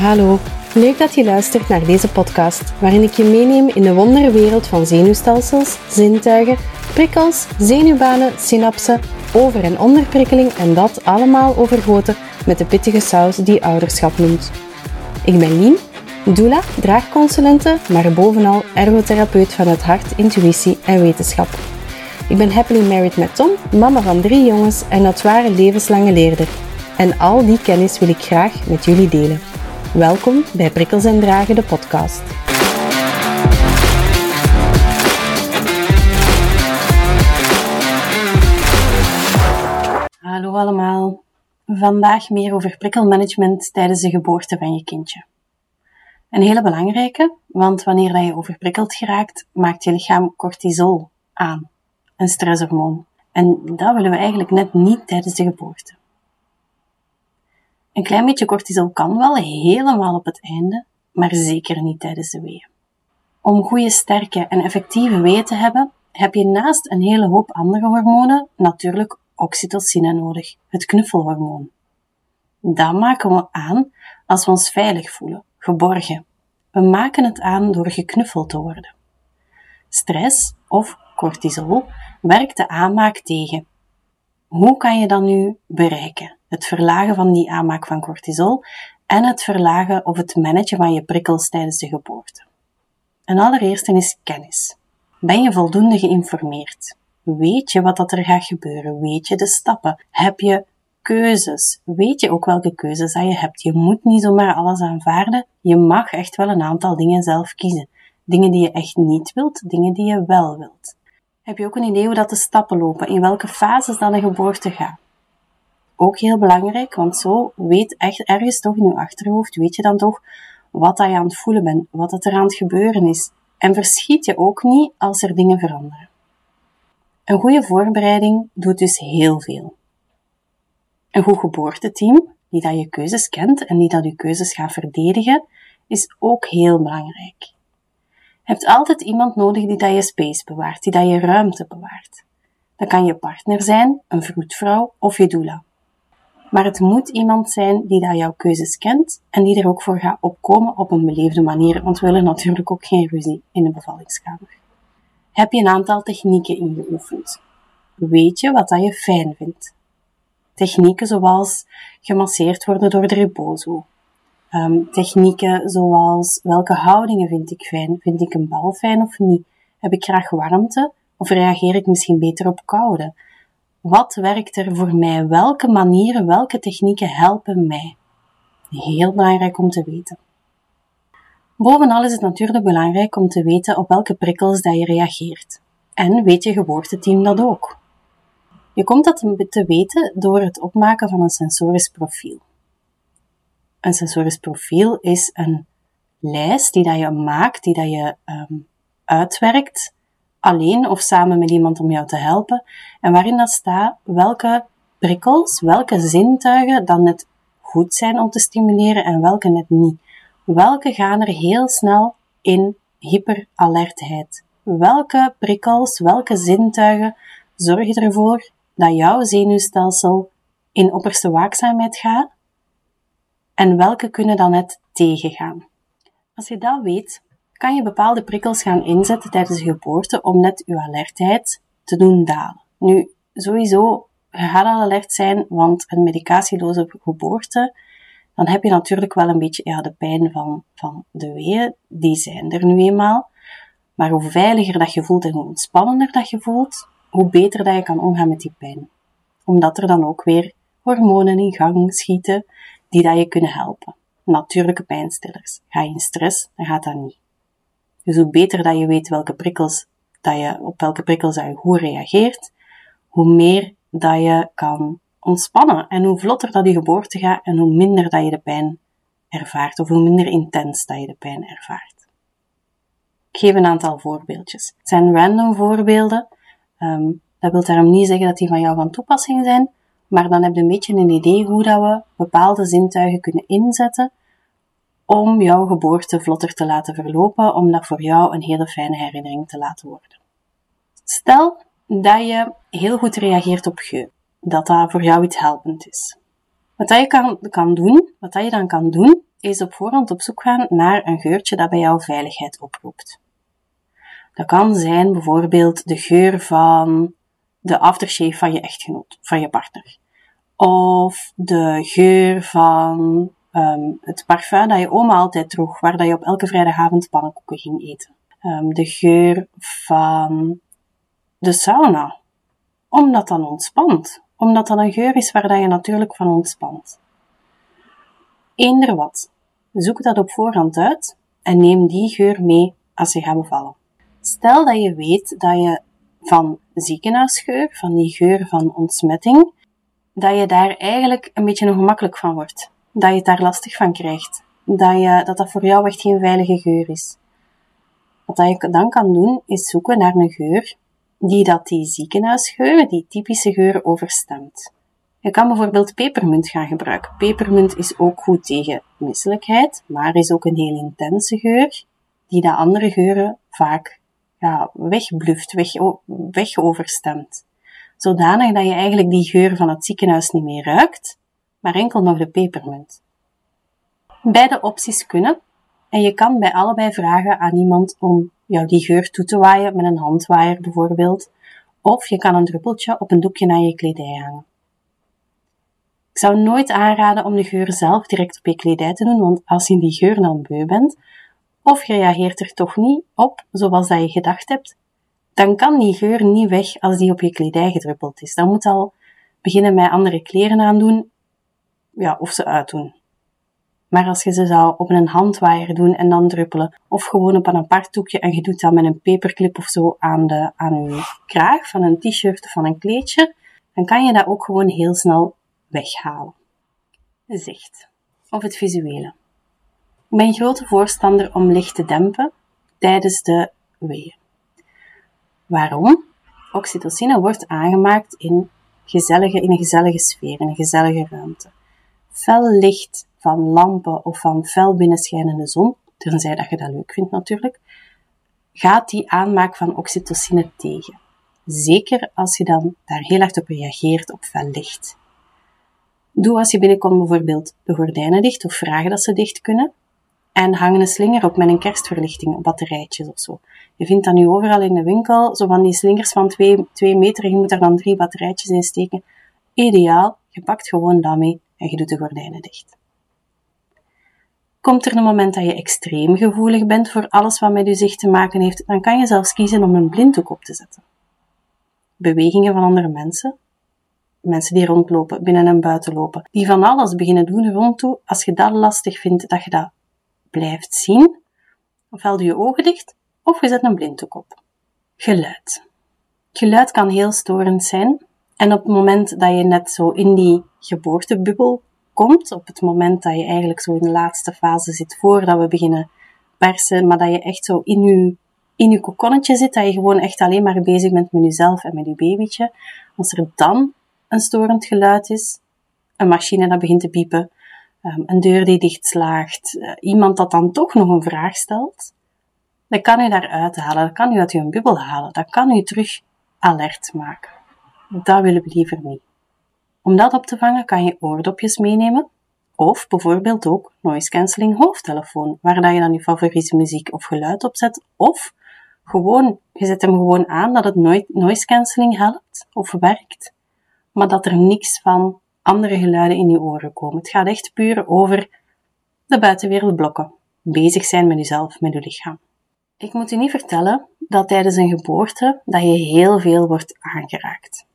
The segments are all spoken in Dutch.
Hallo, leuk dat je luistert naar deze podcast, waarin ik je meeneem in de wonderwereld van zenuwstelsels, zintuigen, prikkels, zenuwbanen, synapsen, over- en onderprikkeling en dat allemaal overgoten met de pittige saus die ouderschap noemt. Ik ben Lien, doula, draagconsulente, maar bovenal ergotherapeut van het hart, intuïtie en wetenschap. Ik ben happily married met Tom, mama van drie jongens en dat ware levenslange leerder. En al die kennis wil ik graag met jullie delen. Welkom bij Prikkels en Dragen, de podcast. Hallo allemaal. Vandaag meer over prikkelmanagement tijdens de geboorte van je kindje. Een hele belangrijke, want wanneer je overprikkeld geraakt, maakt je lichaam cortisol aan, een stresshormoon. En dat willen we eigenlijk net niet tijdens de geboorte. Een klein beetje cortisol kan wel helemaal op het einde, maar zeker niet tijdens de weeën. Om goede, sterke en effectieve weeën te hebben, heb je naast een hele hoop andere hormonen natuurlijk oxytocine nodig, het knuffelhormoon. Dat maken we aan als we ons veilig voelen, geborgen. We maken het aan door geknuffeld te worden. Stress of cortisol werkt de aanmaak tegen. Hoe kan je dat nu bereiken? Het verlagen van die aanmaak van cortisol en het verlagen of het managen van je prikkels tijdens de geboorte. En allereerste is kennis. Ben je voldoende geïnformeerd? Weet je wat dat er gaat gebeuren? Weet je de stappen? Heb je keuzes? Weet je ook welke keuzes dat je hebt? Je moet niet zomaar alles aanvaarden. Je mag echt wel een aantal dingen zelf kiezen. Dingen die je echt niet wilt, dingen die je wel wilt. Heb je ook een idee hoe dat de stappen lopen? In welke fases dan een geboorte gaat? Ook heel belangrijk, want zo weet echt ergens toch in je achterhoofd, weet je dan toch wat dat je aan het voelen bent, wat dat er aan het gebeuren is. En verschiet je ook niet als er dingen veranderen. Een goede voorbereiding doet dus heel veel. Een goed geboorteteam, die dat je keuzes kent en die dat je keuzes gaat verdedigen, is ook heel belangrijk. Je hebt altijd iemand nodig die dat je space bewaart, die dat je ruimte bewaart. Dat kan je partner zijn, een vroedvrouw of je doula. Maar het moet iemand zijn die dat jouw keuzes kent en die er ook voor gaat opkomen op een beleefde manier, want we willen natuurlijk ook geen ruzie in de bevallingskamer. Heb je een aantal technieken ingeoefend? Weet je wat dat je fijn vindt? Technieken zoals gemasseerd worden door de rebozo. Um, technieken zoals welke houdingen vind ik fijn? Vind ik een bal fijn of niet? Heb ik graag warmte of reageer ik misschien beter op koude? Wat werkt er voor mij? Welke manieren, welke technieken helpen mij? Heel belangrijk om te weten. Bovenal is het natuurlijk belangrijk om te weten op welke prikkels dat je reageert. En weet je geboorteteam dat ook? Je komt dat te weten door het opmaken van een sensorisch profiel. Een sensorisch profiel is een lijst die dat je maakt, die dat je um, uitwerkt, alleen of samen met iemand om jou te helpen, en waarin dat staat welke prikkels, welke zintuigen dan net goed zijn om te stimuleren en welke net niet. Welke gaan er heel snel in hyperalertheid? Welke prikkels, welke zintuigen zorgen ervoor dat jouw zenuwstelsel in opperste waakzaamheid gaat? En welke kunnen dan net tegengaan? Als je dat weet, kan je bepaalde prikkels gaan inzetten tijdens de geboorte om net je alertheid te doen dalen. Nu, sowieso, je gaat al alert zijn, want een medicatieloze geboorte dan heb je natuurlijk wel een beetje ja, de pijn van, van de weeën. Die zijn er nu eenmaal. Maar hoe veiliger dat je voelt en hoe ontspannender dat je voelt, hoe beter dat je kan omgaan met die pijn. Omdat er dan ook weer hormonen in gang schieten die dat je kunnen helpen. Natuurlijke pijnstillers. Ga je in stress, dan gaat dat niet. Dus hoe beter dat je weet welke prikkels, dat je, op welke prikkels je goed reageert, hoe meer dat je kan ontspannen. En hoe vlotter dat je geboorte gaat en hoe minder dat je de pijn ervaart, of hoe minder intens dat je de pijn ervaart. Ik geef een aantal voorbeeldjes. Het zijn random voorbeelden. Um, dat wil daarom niet zeggen dat die van jou van toepassing zijn, maar dan heb je een beetje een idee hoe dat we bepaalde zintuigen kunnen inzetten om jouw geboorte vlotter te laten verlopen, om dat voor jou een hele fijne herinnering te laten worden. Stel dat je heel goed reageert op geur dat dat voor jou iets helpend is. Wat dat je kan, kan doen, wat dat je dan kan doen, is op voorhand op zoek gaan naar een geurtje dat bij jou veiligheid oproept. Dat kan zijn bijvoorbeeld de geur van de aftershave van je echtgenoot, van je partner. Of de geur van um, het parfum dat je oma altijd droeg, waar dat je op elke vrijdagavond pannenkoeken ging eten. Um, de geur van de sauna. Omdat dat ontspant. Omdat dat een geur is waar dat je natuurlijk van ontspant. Eender wat. Zoek dat op voorhand uit en neem die geur mee als je gaat bevallen. Stel dat je weet dat je van ziekenhuisgeur, van die geur van ontsmetting, dat je daar eigenlijk een beetje ongemakkelijk van wordt. Dat je het daar lastig van krijgt. Dat, je, dat dat voor jou echt geen veilige geur is. Wat je dan kan doen, is zoeken naar een geur die dat die ziekenhuisgeur, die typische geur, overstemt. Je kan bijvoorbeeld pepermunt gaan gebruiken. Pepermunt is ook goed tegen misselijkheid, maar is ook een heel intense geur, die de andere geuren vaak ja, wegbluft, weg, weg overstemt. Zodanig dat je eigenlijk die geur van het ziekenhuis niet meer ruikt, maar enkel nog de pepermunt. Beide opties kunnen, en je kan bij allebei vragen aan iemand om jou die geur toe te waaien met een handwaaier bijvoorbeeld, of je kan een druppeltje op een doekje naar je kledij hangen. Ik zou nooit aanraden om de geur zelf direct op je kledij te doen, want als je die geur dan beu bent, of je reageert er toch niet op zoals dat je gedacht hebt, dan kan die geur niet weg als die op je kledij gedruppeld is. Dan moet al beginnen met andere kleren aandoen, ja, of ze uitdoen. Maar als je ze zou op een handwaaier doen en dan druppelen, of gewoon op een apart doekje en je doet dat met een paperclip of zo aan, de, aan je kraag van een t-shirt of van een kleedje, dan kan je dat ook gewoon heel snel weghalen. Zicht. Of het visuele. Ik ben grote voorstander om licht te dempen tijdens de weeën. Waarom? Oxytocine wordt aangemaakt in, gezellige, in een gezellige sfeer, in een gezellige ruimte. Fel licht van lampen of van fel binnenschijnende zon, tenzij dat je dat leuk vindt natuurlijk, gaat die aanmaak van oxytocine tegen. Zeker als je dan daar heel hard op reageert op fel licht. Doe als je binnenkomt bijvoorbeeld de gordijnen dicht of vragen dat ze dicht kunnen. En hang een slinger op met een kerstverlichting, batterijtjes of zo. Je vindt dat nu overal in de winkel, zo van die slingers van 2 meter, je moet er dan drie batterijtjes in steken. Ideaal, je pakt gewoon dat mee en je doet de gordijnen dicht. Komt er een moment dat je extreem gevoelig bent voor alles wat met je zicht te maken heeft, dan kan je zelfs kiezen om een blinddoek op te zetten. Bewegingen van andere mensen, mensen die rondlopen, binnen en buiten lopen, die van alles beginnen doen rondtoe, als je dat lastig vindt, dat je dat blijft zien, ofwel doe je ogen dicht, of je zet een blinddoek op. Geluid. Geluid kan heel storend zijn, en op het moment dat je net zo in die geboortebubbel komt, op het moment dat je eigenlijk zo in de laatste fase zit voordat we beginnen persen, maar dat je echt zo in je, in je kokonnetje zit, dat je gewoon echt alleen maar bezig bent met jezelf en met je babytje. Als er dan een storend geluid is, een machine dat begint te piepen, ehm, een deur die dichtslaagt, uh, iemand dat dan toch nog een vraag stelt, dat kan u daaruit halen, dat kan u uit je bubbel halen, dat kan u terug alert maken. Dat willen we liever niet. Om dat op te vangen kan je oordopjes meenemen, of bijvoorbeeld ook noise cancelling hoofdtelefoon, waar je dan je favoriete muziek of geluid op zet, of gewoon, je zet hem gewoon aan dat het noise cancelling helpt of werkt maar dat er niks van andere geluiden in je oren komen. Het gaat echt puur over de buitenwereld blokken. Bezig zijn met jezelf, met je lichaam. Ik moet je niet vertellen dat tijdens een geboorte dat je heel veel wordt aangeraakt.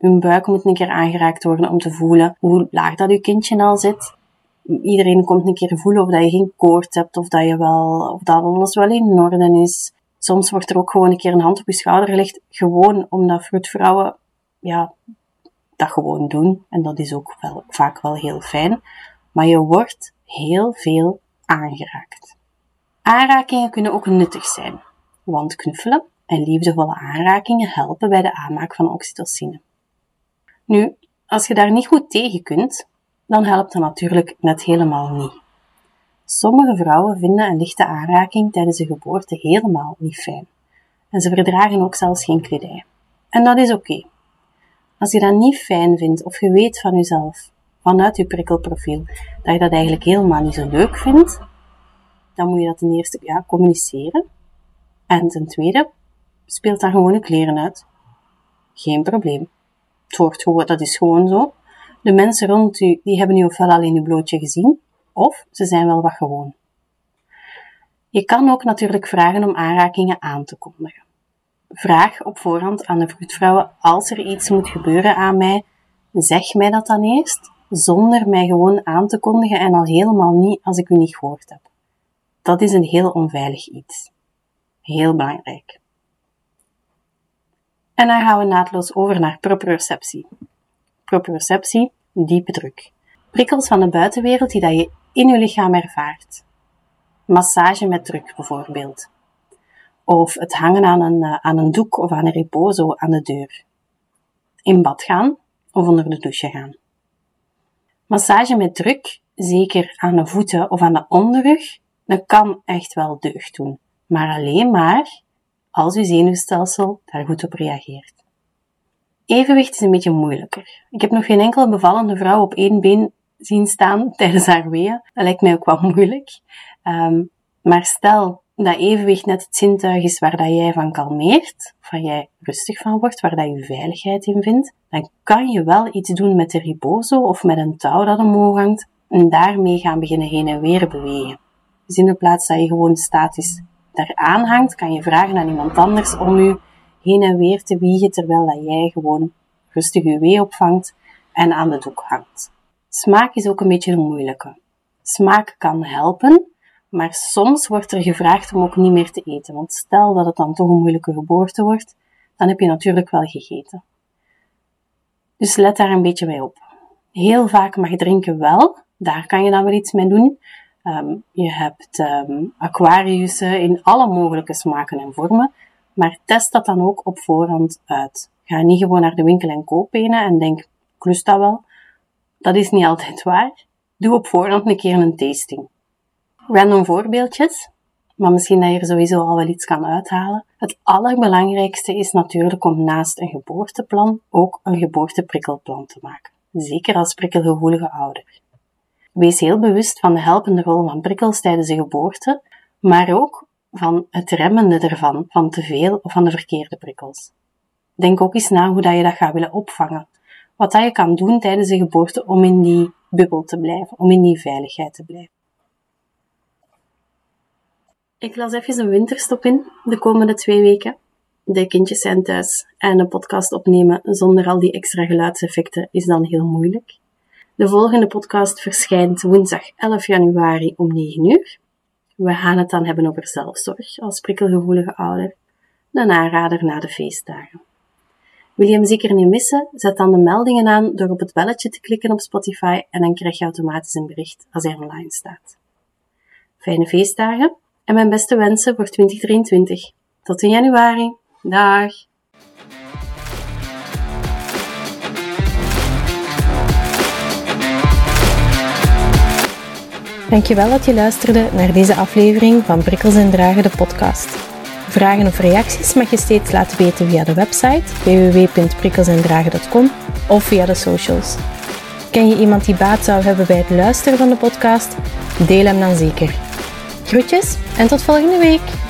Je buik moet een keer aangeraakt worden om te voelen hoe laag dat je kindje al zit. Iedereen komt een keer voelen of dat je geen koorts hebt, of dat, je wel, of dat alles wel in orde is. Soms wordt er ook gewoon een keer een hand op je schouder gelegd, gewoon omdat vroedvrouwen ja, dat gewoon doen. En dat is ook wel, vaak wel heel fijn. Maar je wordt heel veel aangeraakt. Aanrakingen kunnen ook nuttig zijn, want knuffelen en liefdevolle aanrakingen helpen bij de aanmaak van oxytocine. Nu, als je daar niet goed tegen kunt, dan helpt dat natuurlijk net helemaal niet. Sommige vrouwen vinden een lichte aanraking tijdens de geboorte helemaal niet fijn. En ze verdragen ook zelfs geen kledij. En dat is oké. Als je dat niet fijn vindt of je weet van jezelf vanuit je prikkelprofiel dat je dat eigenlijk helemaal niet zo leuk vindt, dan moet je dat ten eerste ja, communiceren. En ten tweede, speelt daar gewoon je kleren uit. Geen probleem. Het hoort gewoon, dat is gewoon zo. De mensen rond u, die hebben u ofwel alleen uw blootje gezien, of ze zijn wel wat gewoon. Je kan ook natuurlijk vragen om aanrakingen aan te kondigen. Vraag op voorhand aan de vroedvrouwen, als er iets moet gebeuren aan mij, zeg mij dat dan eerst, zonder mij gewoon aan te kondigen en al helemaal niet als ik u niet gehoord heb. Dat is een heel onveilig iets. Heel belangrijk. En dan gaan we naadloos over naar proprioceptie. Proprioceptie, diepe druk. Prikkels van de buitenwereld die dat je in je lichaam ervaart. Massage met druk bijvoorbeeld. Of het hangen aan een, eh, aan een doek of aan een reposo aan de deur. In bad gaan of onder de douche gaan. Massage met druk, zeker aan de voeten of aan de onderrug, dat kan echt wel deugd doen. Maar alleen maar als uw zenuwstelsel daar goed op reageert. Evenwicht is een beetje moeilijker. Ik heb nog geen enkele bevallende vrouw op één been zien staan tijdens haar weeën. Dat lijkt mij ook wel moeilijk. Um, maar stel dat evenwicht net het zintuig is waar dat jij van kalmeert, of waar jij rustig van wordt, waar dat je veiligheid in vindt, dan kan je wel iets doen met de ribozo of met een touw dat omhoog hangt en daarmee gaan beginnen heen en weer bewegen. Dus in de plaats dat je gewoon statisch daar aanhangt, kan je vragen aan iemand anders om je heen en weer te wiegen terwijl dat jij gewoon rustig je wee opvangt en aan de doek hangt. Smaak is ook een beetje een moeilijke. Smaak kan helpen, maar soms wordt er gevraagd om ook niet meer te eten. Want stel dat het dan toch een moeilijke geboorte wordt, dan heb je natuurlijk wel gegeten. Dus let daar een beetje bij op. Heel vaak mag drinken wel, daar kan je dan wel iets mee doen. Um, je hebt um, aquariussen in alle mogelijke smaken en vormen, maar test dat dan ook op voorhand uit. Ga niet gewoon naar de winkel en koop een en denk, klust dat wel? Dat is niet altijd waar. Doe op voorhand een keer een tasting. Random voorbeeldjes, maar misschien dat je er sowieso al wel iets kan uithalen. Het allerbelangrijkste is natuurlijk om naast een geboorteplan ook een geboorteprikkelplan te maken. Zeker als prikkelgevoelige ouder. Wees heel bewust van de helpende rol van prikkels tijdens de geboorte, maar ook van het remmende ervan, van te veel of van de verkeerde prikkels. Denk ook eens na hoe dat je dat gaat willen opvangen. Wat dat je kan doen tijdens de geboorte om in die bubbel te blijven, om in die veiligheid te blijven. Ik las even een winterstop in de komende twee weken. De kindjes zijn thuis en een podcast opnemen zonder al die extra geluidseffecten is dan heel moeilijk. De volgende podcast verschijnt woensdag 11 januari om 9 uur. We gaan het dan hebben over zelfzorg als prikkelgevoelige ouder. Een aanrader na de feestdagen. Wil je hem zeker niet missen? Zet dan de meldingen aan door op het belletje te klikken op Spotify en dan krijg je automatisch een bericht als hij online staat. Fijne feestdagen en mijn beste wensen voor 2023. Tot in januari. Dag! Dankjewel dat je luisterde naar deze aflevering van Prikkels en Dragen, de podcast. Vragen of reacties mag je steeds laten weten via de website www.prikkelsendragen.com of via de socials. Ken je iemand die baat zou hebben bij het luisteren van de podcast? Deel hem dan zeker. Groetjes en tot volgende week!